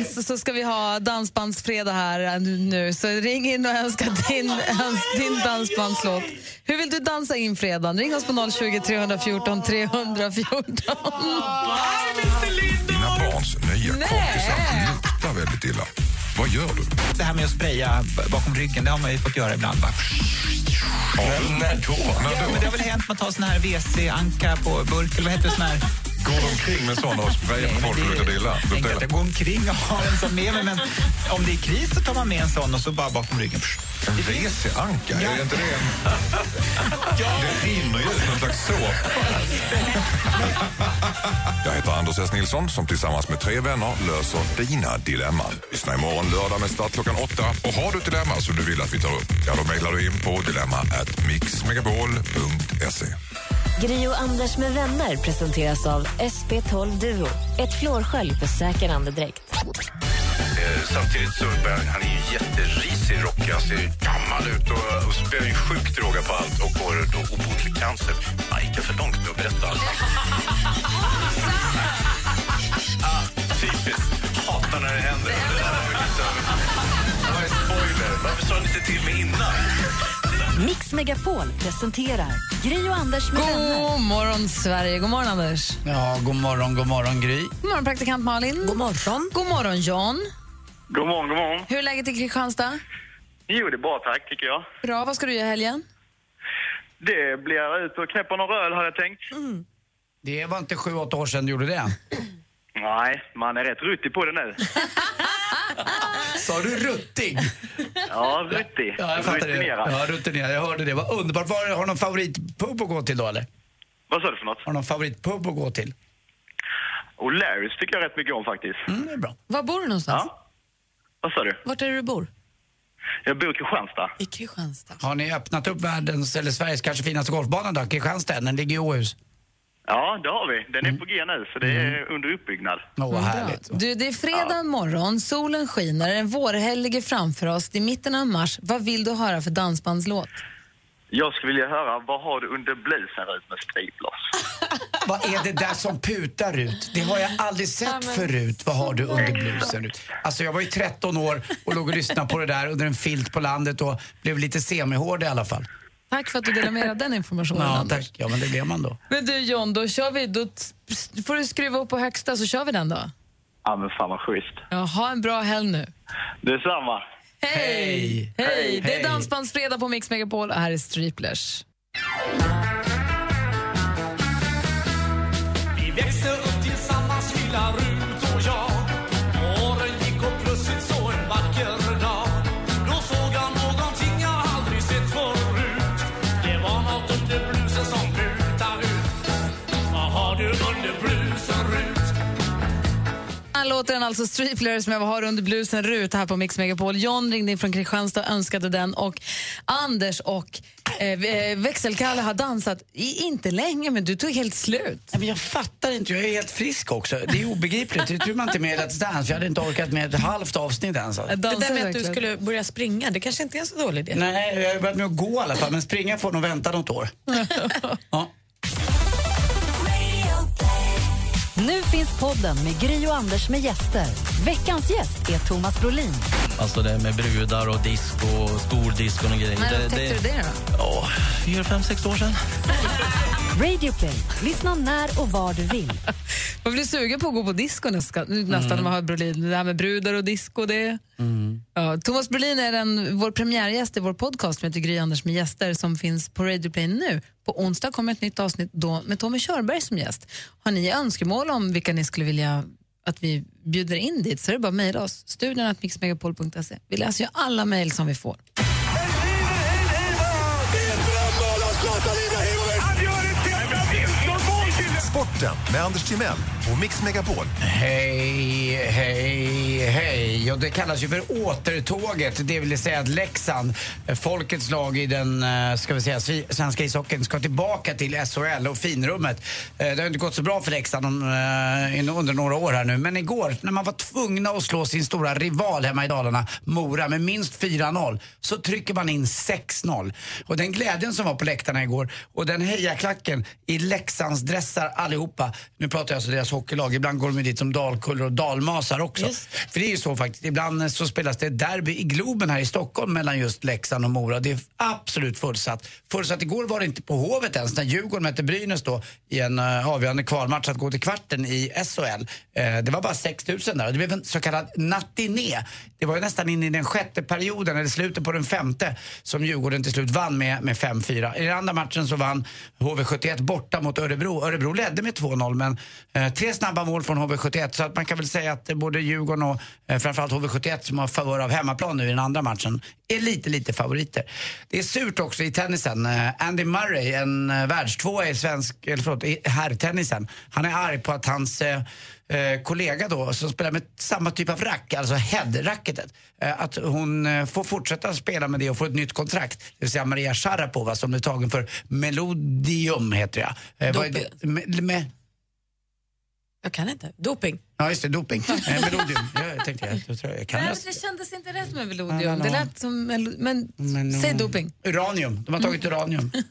Dance så ska vi ha dansbandsfredag här nu. Så ring in och önska din, din dansbandslåt. Hur vill du dansa in fredagen? Ring oss på 020 314 314. Dina barns nya kompisar luktar väldigt illa. Vad gör du? Det här med att spraya bakom ryggen, det har man ju fått göra ibland. Bara. när då? När Ja, men det har väl hänt man tar sån här WC-anka på burk, eller vad heter det? Sån här... Går de omkring med såna och sprayar på folk och luktar illa? Tänker att går omkring och har en sån med mig, men om det är kris så tar man med en sån och så bara bakom ryggen. En WC-anka, är det inte det en... Det rinner ju ut någon slags såpa. Jag heter Anders S. Nilsson som tillsammans med tre vänner löser dina dilemman. Lyssna imorgon lördag med start klockan åtta. Och har du ett dilemma som du vill att vi tar upp, ja då mejlar du in på dilemma@mixmegapol.se. Gri och Anders med vänner presenteras av SP12 Duo. Ett flårskölj för säker andedräkt. Eh, Samtidigt så börjar han, är ju jätterisig, rockig, han ser gammal ut och, och spelar ju sjukt droga på allt och får då obotlig cancer. Han gick för långt med att berätta allt. ah, typiskt. Hatar när det händer. Det var en spoiler. Varför sa ni inte till mig innan? Mix Megapol presenterar Gri och Anders med vänner. God morgon, Sverige. God morgon, Anders. Ja, god morgon, god morgon Gry. God morgon, praktikant Malin. God morgon. God morgon, John. God morgon, god morgon. Hur är läget i Kristianstad? Jo, det är bra tack, tycker jag. Bra. Vad ska du göra i helgen? Det blir ut och knäpper några öl har jag tänkt. Det var inte sju, åtta år sedan du gjorde det. Nej, man är rätt ruttig på det nu. <laughs> <laughs> Sa du ruttig? Ja, ruttig. Ja, jag fattar det. Rutinerad. Ja, rutinerad. Jag hörde det. Vad underbart. Var, har du någon favoritpub att gå till då, eller? Vad sa du för något? Har du någon favoritpub att gå till? Och Larrys tycker jag rätt mycket om faktiskt. Mm, det är bra. Var bor du någonstans? Ja. Vad sa du? Vart är det du bor? Jag bor i Kristianstad. I Kristianstad. Har ni öppnat upp världens, eller Sveriges kanske finaste golfbana då? Kristianstad, den ligger i Åhus. Ja, det har vi. Den är på G nu, så det är under uppbyggnad. Åh, vad härligt. Du, det är fredag morgon, solen skiner, en vårhelg ligger framför oss. Det är mitten av mars. Vad vill du höra för dansbandslåt? Jag skulle vilja höra, vad har du under blusen ut med striplers? <laughs> Vad är det där som putar ut? Det har jag aldrig sett förut. Vad har du under blusen ut? Alltså jag var ju 13 år och låg och lyssnade på det där under en filt på landet och blev lite semihård i alla fall. Tack för att du delade med dig av den informationen. Ja, Anders. tack. Ja, men det blev man då. Men du John, då kör vi. Då får du skruva upp på högsta så kör vi den då. Ja, men fan vad schysst. Ja, ha en bra helg nu. Detsamma. Hej! Hej! Det är Hej. Dansbandsfredag på Mix Megapol och här är Striplers. Vi växte upp tillsammans lilla låten alltså Striplers med Vad har under blusen Rut här på Mix Megapol. John ringde in från Kristianstad och önskade den och Anders och eh, eh, växelkalle har dansat, i, inte länge men du tog helt slut. Ja, men jag fattar inte, jag är helt frisk också. Det är obegripligt. Det tror man inte med Let's Dance. Jag hade inte orkat med ett halvt avsnitt ens. Det där med att du skulle börja springa, det kanske inte är en så dålig idé. Nej, jag har börjat med att gå i alla fall, men springa får nog vänta något år. <laughs> Nu finns podden med Gry och Anders med gäster. Veckans gäst är Thomas Brolin. Alltså det med brudar och disco, och stordiskon och grejer. När upptäckte du det då? Ja, fyra, fem, sex år sedan. Radio Play. Lyssna när och var du vill. Man blir sugen på att gå på disco nästan, nästan när man hör Brolin. Det här med brudar och disco, det... Ja, Thomas Brolin är den, vår premiärgäst i vår podcast som heter Gry Anders med gäster som finns på Radio Play nu. På onsdag kommer ett nytt avsnitt då med Tommy Körberg som gäst. Har ni önskemål om vilka ni skulle vilja att vi bjuder in dit så är det bara att mejla oss. Studion att mixmegapol.se. Vi läser ju alla mejl som vi får. Sporten med Anders Timell på Mix Megapol. Hej, hej, hej. Och det kallas ju för återtåget. Det vill säga att Leksand, folkets lag i den eh, ska vi säga, svenska ishockeyn, ska tillbaka till SHL och finrummet. Eh, det har inte gått så bra för Leksand eh, under några år här nu. Men igår, när man var tvungna att slå sin stora rival hemma i Dalarna, Mora, med minst 4-0, så trycker man in 6-0. Och den glädjen som var på läktarna igår och den hejaklacken i Leksands dressar allihopa. Nu pratar jag alltså deras hockeylag. Ibland går de ju dit som dalkullor och dalmasar också. För det är ju så faktiskt. Ibland eh, så spelas det derby i Globen här i Stockholm mellan just Leksand och Mora. Det är absolut fullsatt. Fullsatt igår var det inte på Hovet ens när Djurgården mötte Brynäs då i en uh, avgörande kvalmatch att gå till kvarten i SHL. Eh, det var bara 6 000 där och det blev en så kallad nattiné. Det var ju nästan in i den sjätte perioden, eller slutet på den femte, som Djurgården till slut vann med, med 5-4. I den andra matchen så vann HV71 borta mot Örebro. Örebro ledde med 2-0 men eh, tre snabba mål från HV71 så att man kan väl säga att både Djurgården och eh, framförallt HV71 som har favör av hemmaplan nu i den andra matchen är lite, lite favoriter. Det är surt också i tennisen. Eh, Andy Murray, en eh, världstvåa i svensk, eller förlåt, i herrtennisen. Han är arg på att hans eh, eh, kollega då, som spelar med samma typ av rack, alltså head-racketet, eh, att hon eh, får fortsätta spela med det och få ett nytt kontrakt. Det vill säga Maria Sharapova som är tagen för Melodium, heter jag. Eh, vad är det? Med, med, Jag kan inte. Doping. ja, just det, doping. <laughs> Eh, Melodium. Ja, jag tänkte, jag, jag, tror jag kan Nej, det kändes inte rätt med no, Det lät som... melo- Men, Men, säg um, doping. Uranium. De har tagit uranium. <laughs>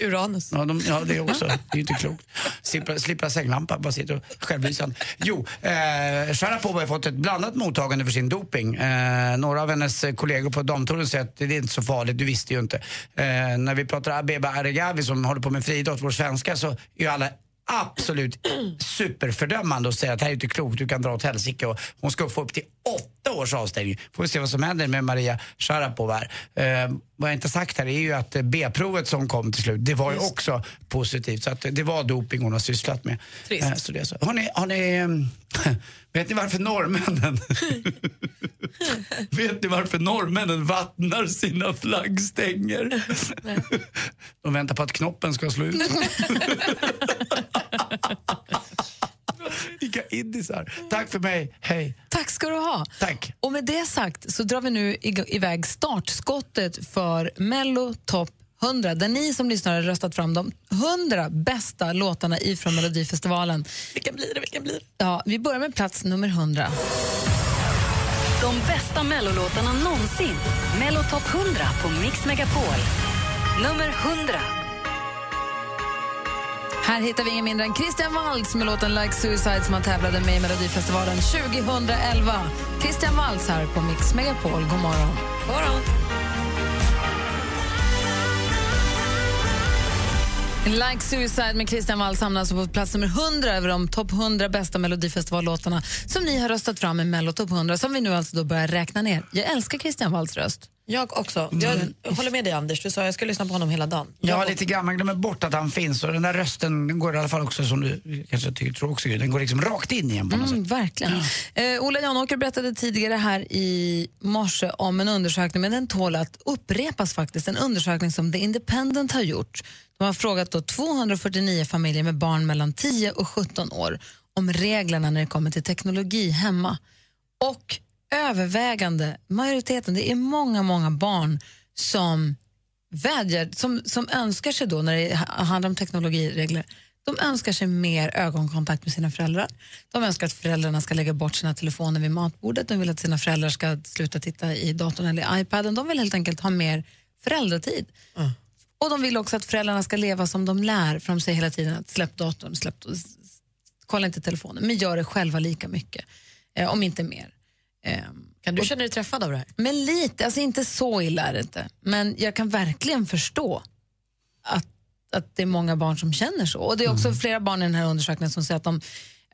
Uranus. Ja, de, ja, det också. Det är ju inte klokt. Slippa, slippa sänglampa, bara sitta och självlysande. Jo, eh, Sharapova har fått ett blandat mottagande för sin doping. Eh, några av hennes kollegor på damtouren säger att det är inte så farligt, du visste ju inte. Eh, när vi pratar Abeba Aregawi som håller på med friidrott, vår svenska, så är ju alla absolut superfördömande och säger att det här är inte klokt, du kan dra åt helsike. Och Hon ska få upp till åtta års avstängning. Får vi se vad som händer med Maria Sharapova här. Eh, vad jag inte sagt här är ju att B-provet som kom till slut, det var ju också positivt. Så att det var doping hon har sysslat med. Trist. Eh, så det är så. Har ni, har ni, eh, vet ni varför norrmännen <laughs> Vet ni varför norrmännen vattnar sina flaggstänger? <laughs> De väntar på att knoppen ska slå ut. <laughs> Vilka indisar. Tack för mig, hej. Tack ska du ha. Tack. Och med det sagt så drar vi nu iväg startskottet för Mello Top 100 där ni som lyssnar har röstat fram de 100 bästa låtarna ifrån Melodifestivalen. Vilka blir det? Vilka blir det? Ja, vi börjar med plats nummer 100. De bästa mellolåtarna någonsin. Mello Top 100 på Mix Megapol. Nummer 100. Här hittar vi ingen mindre än Christian Waltz med låten Like Suicide som han tävlade med i Melodifestivalen 2011. Christian Waltz här på Mix Megapol. God morgon. God morgon. Like Suicide med Christian Waltz hamnar alltså på plats nummer 100 över de topp 100 bästa Melodifestivallåtarna som ni har röstat fram i Mello Top 100 som vi nu alltså då börjar räkna ner. Jag älskar Christian Waltz röst. Jag också. Jag håller med dig Anders, du sa jag ska lyssna på honom hela dagen. Ja, Jag- lite grann. Man glömmer bort att han finns. Och den där rösten den går i alla fall också, som du kanske tycker, tror också, den går liksom rakt in igen på något Mm, sätt. verkligen. Eh, Ola Janåker berättade tidigare här i morse om en undersökning, men den tål att upprepas faktiskt. En undersökning som The Independent har gjort. De har frågat då 249 familjer med barn mellan 10 och 17 år om reglerna när det kommer till teknologi hemma. Och övervägande, majoriteten, det är många, många barn som vädjar, som, som önskar sig då när det ha- handlar om teknologiregler, de önskar sig mer ögonkontakt med sina föräldrar. De önskar att föräldrarna ska lägga bort sina telefoner vid matbordet. De vill att sina föräldrar ska sluta titta i datorn eller i iPaden. De vill helt enkelt ha mer föräldratid. Och de vill också att föräldrarna ska leva som de lär, för de säger hela tiden att släpp datorn, släpp, kolla inte telefonen, men gör det själva lika mycket, eh, om inte mer. Eh, Kan du känna dig träffad av det här? men lite, alltså inte så illa är det inte. Men jag kan verkligen förstå att, att det är många barn som känner så. Och det är också flera barn i den här undersökningen som säger att de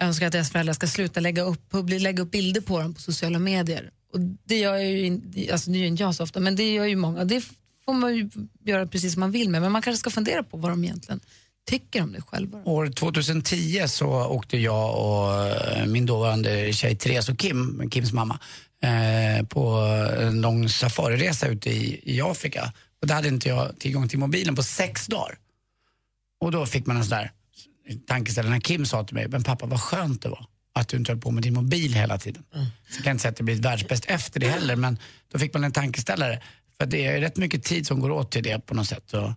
önskar att deras föräldrar ska sluta lägga upp, lägga upp bilder på dem på sociala medier. Och det gör ju in, alltså det gör inte jag så ofta, men det gör ju många. Det får man ju göra precis som man vill med, men man kanske ska fundera på vad de egentligen tycker om det själva. År 2010 så åkte jag och eh, min dåvarande tjej Therese och Kim, Kims mamma, eh, på en lång safariresa ute i, i Afrika. Och där hade inte jag tillgång till mobilen på sex dagar. Och då fick man en sån där tankeställare när Kim sa till mig, men pappa vad skönt det var att du inte höll på med din mobil hela tiden. Så jag kan inte säga att det blir världsbäst efter det heller, men då fick man en tankeställare. För det är rätt mycket tid som går åt till det på något sätt. Och,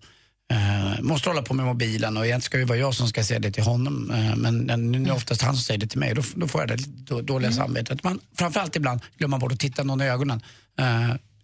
eh, måste hålla på med mobilen och egentligen ska det vara jag som ska säga det till honom. Eh, men nu är det oftast han som säger det till mig. Då, då får jag det då, dåliga samvetet. Man, framförallt ibland glömmer bort att titta någon i ögonen. Ja,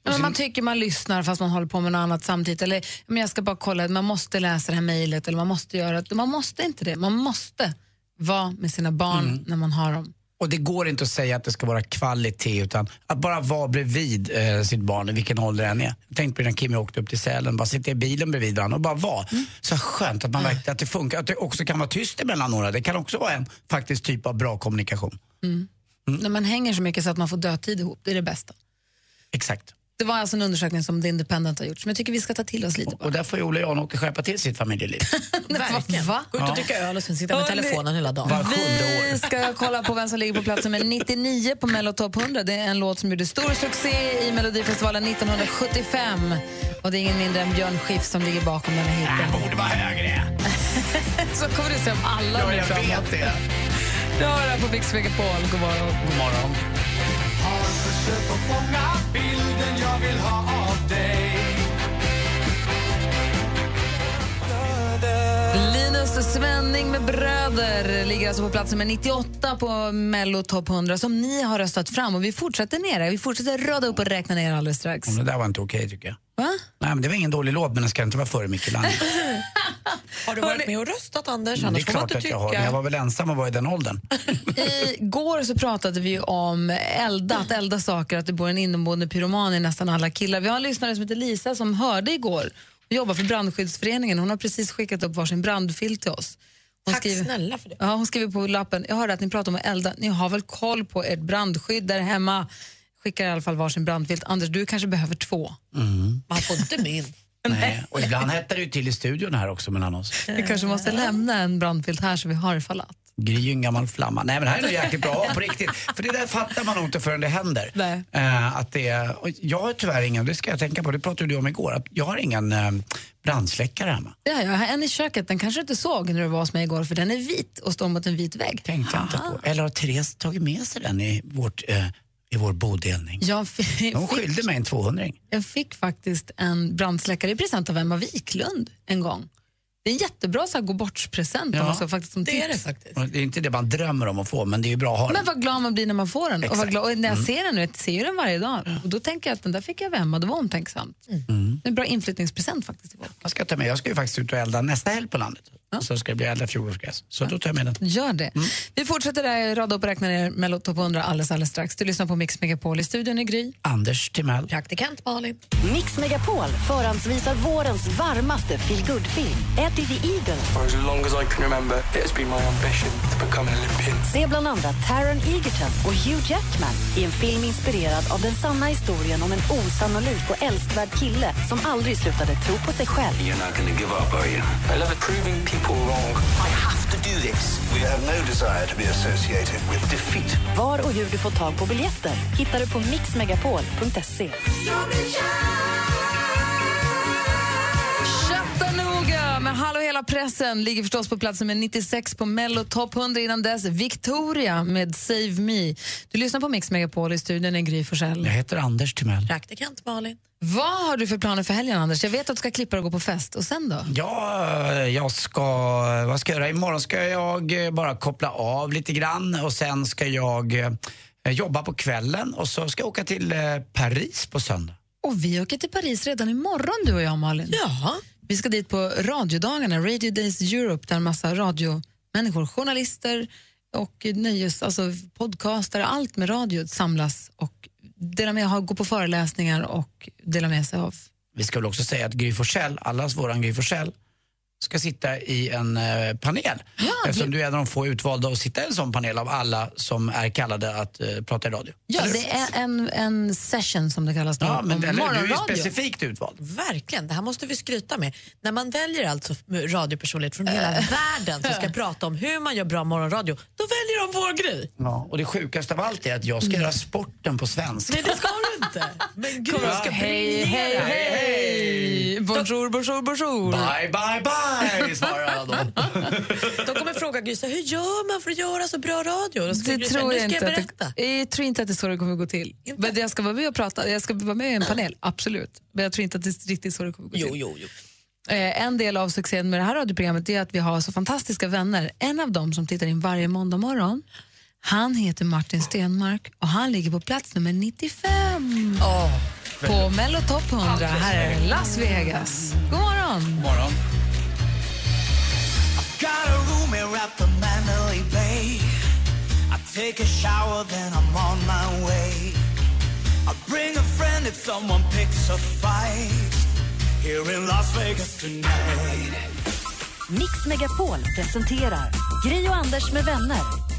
men sen- man tycker man lyssnar fast man håller på med något annat samtidigt. Eller men jag ska bara kolla, man måste läsa det här mejlet eller man måste göra det. Man måste inte det. Man måste vara med sina barn Mm. när man har dem. Och det går inte att säga att det ska vara kvalitet utan att bara vara bredvid eh, sitt barn i vilken ålder det än är. Tänkte på när Kim och jag åkte upp till Sälen, bara sitta i bilen bredvid varandra och bara vara. Så skönt att, man verkligen, att det funkar, att det också kan vara tyst emellan några. Det kan också vara en faktiskt typ av bra kommunikation. När man hänger så mycket så att man får dödtid ihop, det är det bästa. Exakt. Det var alltså en undersökning som The Independent har gjort som jag tycker vi ska ta till oss lite. Och där får ju Ola Janåker skärpa till sitt familjeliv. <laughs> Verkligen. Va? Gå ut och Ja. dricka öl och sen sitta med telefonen hela dagen. Var Vi ska kolla på vem som ligger på plats nummer 99 på Mello Top 100. Det är en låt som gjorde stor succé i Melodifestivalen 1975. Och det är ingen mindre än Björn Skifs som ligger bakom den här hiten. borde vara högre. <laughs> Så kommer det se om alla Ja, nu jag framåt. vet det. Du har det här på Mix Megapol. God morgon. God morgon. Linus Svenning med Bröder ligger alltså på plats nummer 98 på Mello Top 100 som ni har röstat fram. Och vi fortsätter ner. Vi fortsätter rada upp och räkna ner alldeles strax. Om det där var inte okej tycker jag. Va? Nej, men det var ingen dålig låt men den ska inte vara före Michelangelo. <laughs> <laughs> Har du varit med och röstat Anders? det är Annars får man klart inte att jag har. Jag var väl ensam och var i den åldern. <laughs> Igår så pratade vi om elda, att elda saker, att det bor en inneboende pyroman i nästan alla killar. Vi har en lyssnare som heter Lisa som hörde igår och jobbar för brandskyddsföreningen. Hon har precis skickat upp varsin brandfilt till oss. Hon Tack snälla för det. Ja, hon skriver på lappen, jag hörde att ni pratar om att elda. Ni har väl koll på ert brandskydd där hemma? Skickar i alla fall varsin brandfilt. Anders, du kanske behöver två. Mm. Man får inte min. Nej. Och ibland hettar det ju till i studion här också mellan oss. Vi kanske måste lämna en brandfilt här så vi har ifall att. Gry är en gammal flamma. Nej men det här är nog jäkligt bra på riktigt. För det där fattar man nog inte förrän det händer. Nej. Eh, att det är, och jag har tyvärr ingen, det ska jag tänka på, det pratade du om igår, att jag har ingen eh, brandsläckare hemma. Ja, jag har en i köket, den kanske du inte såg när du var hos mig igår för den är vit och står mot en vit vägg. Tänkte jag inte på. Eller har Therese tagit med sig den i, vårt, eh, i vår bodelning? Jag fick, De skyllde mig en 200 jag fick faktiskt en brandsläckare i present av Emma Wiklund en gång. Det är en jättebra så här, gå bort-present. Ja, om man ska faktiskt som Det är det faktiskt. Och Det är inte det man drömmer om att få, men det är ju bra att ha den. Men vad glad man blir när man får den. Och, vad Exakt. glad, och när jag Mm. ser den nu, jag ser ju den varje dag. Och då tänker jag att den där fick jag av Emma, det var omtänksamt. Det är en bra inflyttningspresent faktiskt. Jag ska ta med, jag ska ju faktiskt ut och elda nästa helg på landet. Så ska det bli elda fjolårsgräs. Så då tar jag med den. Gör det. Vi fortsätter där, rada upp och räkna ner Mello Top 100 alldeles, alldeles strax. Du lyssnar på Mix Megapol i studion i Gry. Anders Timell. Praktikant Malin. Mix Megapol förhandsvisar vårens varmaste feelgood-film, Eddie the Eagle. For as long as I can remember, it has been my ambition to become an Olympian. Se bland andra Taron Egerton och Hugh Jackman i en film inspirerad av den sanna historien om en osannolik och älskvärd kille som aldrig slutade tro på sig själv. You're not going to give up, are you? I love proving people wrong. I have to do this. We have no desire to be associated with defeat. Var och hur du får tag på biljetter hittar du på mixmegapol.se. Hallå hela pressen ligger förstås på plats nummer 96 på Mello Top 100 innan dess. Victoria med Save Me. Du lyssnar på Mix Megapol i studion i Gry Forssell. Jag heter Anders Timell. Praktikant Malin. Vad har du för planer för helgen Anders? Jag vet att du ska klippa och gå på fest. Och sen då? Ja, jag ska, vad ska jag göra? Imorgon ska jag bara koppla av lite grann och sen ska jag eh, jobba på kvällen och så ska jag åka till eh, Paris på söndag. Och vi åker till Paris redan imorgon du och jag Malin. Ja. Vi ska dit på radiodagarna, Radio Days Europe, där en massa radiomänniskor, journalister och nöjes, alltså podcastare, allt med radio samlas och delar med, går på föreläsningar och delar med sig av. Vi ska väl också säga att Gry Forssell, allas våran Gry Forssell, ska sitta i en eh, panel. Eftersom du är en av de få utvalda att sitta i en sån panel av alla som är kallade att eh, prata i radio. Ja, Eller det är en, en session som det kallas då, Ja, men om eller, du är specifikt utvald. Verkligen, det här måste vi skryta med. När man väljer alltså radiopersonlighet från hela <laughs> världen som ska prata om hur man gör bra morgonradio, då väljer de vår grej. Ja, och det sjukaste av allt är att jag ska göra sporten på svenska. Nej, det ska du inte. Men gud, Ja. ska Hej, hej, briljera. hej! Bonjour, bonjour, bonjour. Bye, bye, bye, svarar jag då. <laughs> De kommer fråga Gry, hur gör man för att göra så bra radio? Då ska Det tror jag ska inte. jag Att det, jag tror inte att det är så det kommer gå till. Men jag ska vara med och prata, jag ska vara med i en panel, absolut. Men jag tror inte att det är riktigt så det kommer gå till. Jo, jo, jo. Eh, en del av succén med det här radioprogrammet är att vi har så fantastiska vänner. En av dem som tittar in varje måndag morgon, han heter Martin Stenmark och han ligger på plats nummer 95 på Mello Top 100. Här är Las Vegas. God morgon! morgon. Got a at the Mandalay Bay. I take a shower, then I'm on my way. I bring a friend if someone picks a fight. Here in Las Vegas tonight. Mix Megapol presenterar Gri och Anders med vänner.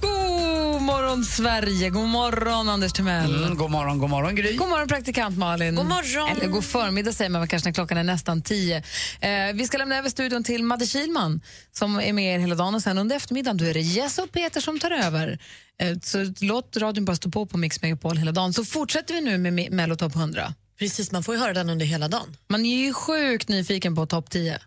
God morgon Sverige, god morgon Anders Timell. Mm, god morgon, god morgon Gry. God morgon praktikant Malin. God morgon. Eller god förmiddag säger man kanske när klockan är nästan tio. Eh, vi ska lämna över studion till Madde Kilman som är med er hela dagen och sen under eftermiddagen då är det Jess och Peter som tar över. Eh, så låt radion bara stå på på Mix Megapol hela dagen så fortsätter vi nu med Me- Mello Top 100. Precis, man får ju höra den under hela dagen. Man är ju sjukt nyfiken på topp 10.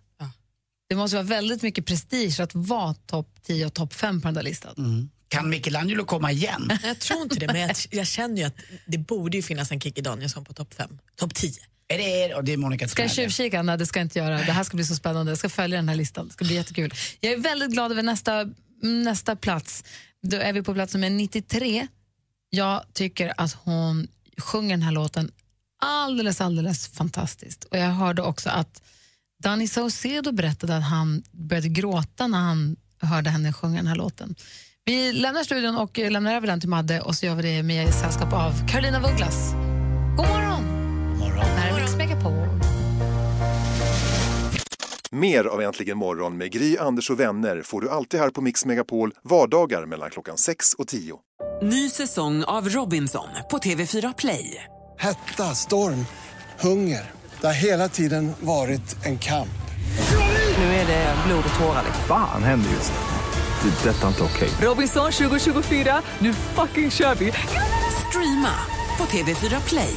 Det måste vara väldigt mycket prestige att vara topp 10 och topp 5 på den där listan. Mm. Kan Michelangelo komma igen? <laughs> Jag tror inte det, men jag, jag känner ju att det borde ju finnas en Kikki Danielsson på topp 5. Topp 10. Är det, och det är Monica Ska jag tjuvkika? Nej, det ska jag inte göra. Det här ska bli så spännande. Jag ska följa den här listan. Det ska bli jättekul. Jag är väldigt glad över nästa, nästa plats. Då är vi på plats nummer 93. Jag tycker att hon sjunger den här låten alldeles, alldeles fantastiskt. Och jag hörde också att Danny Saucedo berättade att han började gråta när han hörde henne sjunga den här låten. Vi lämnar studion och lämnar över den till Madde och så gör vi det med sällskap av Carolina Douglas. God morgon! God morgon. Här är Mix Megapol. Mer av Äntligen morgon med Gry, Anders och vänner får du alltid här på Mix Megapol vardagar mellan klockan 6 och 10. Ny säsong av Robinson på TV4 Play. Hetta, storm, hunger. Det har hela tiden varit en kamp. Nu är det blod och tårar. liksom. Fan händer just nu. Det. är Detta är inte okej. Robinson 2024, nu fucking kör vi! Streama på TV4 Play.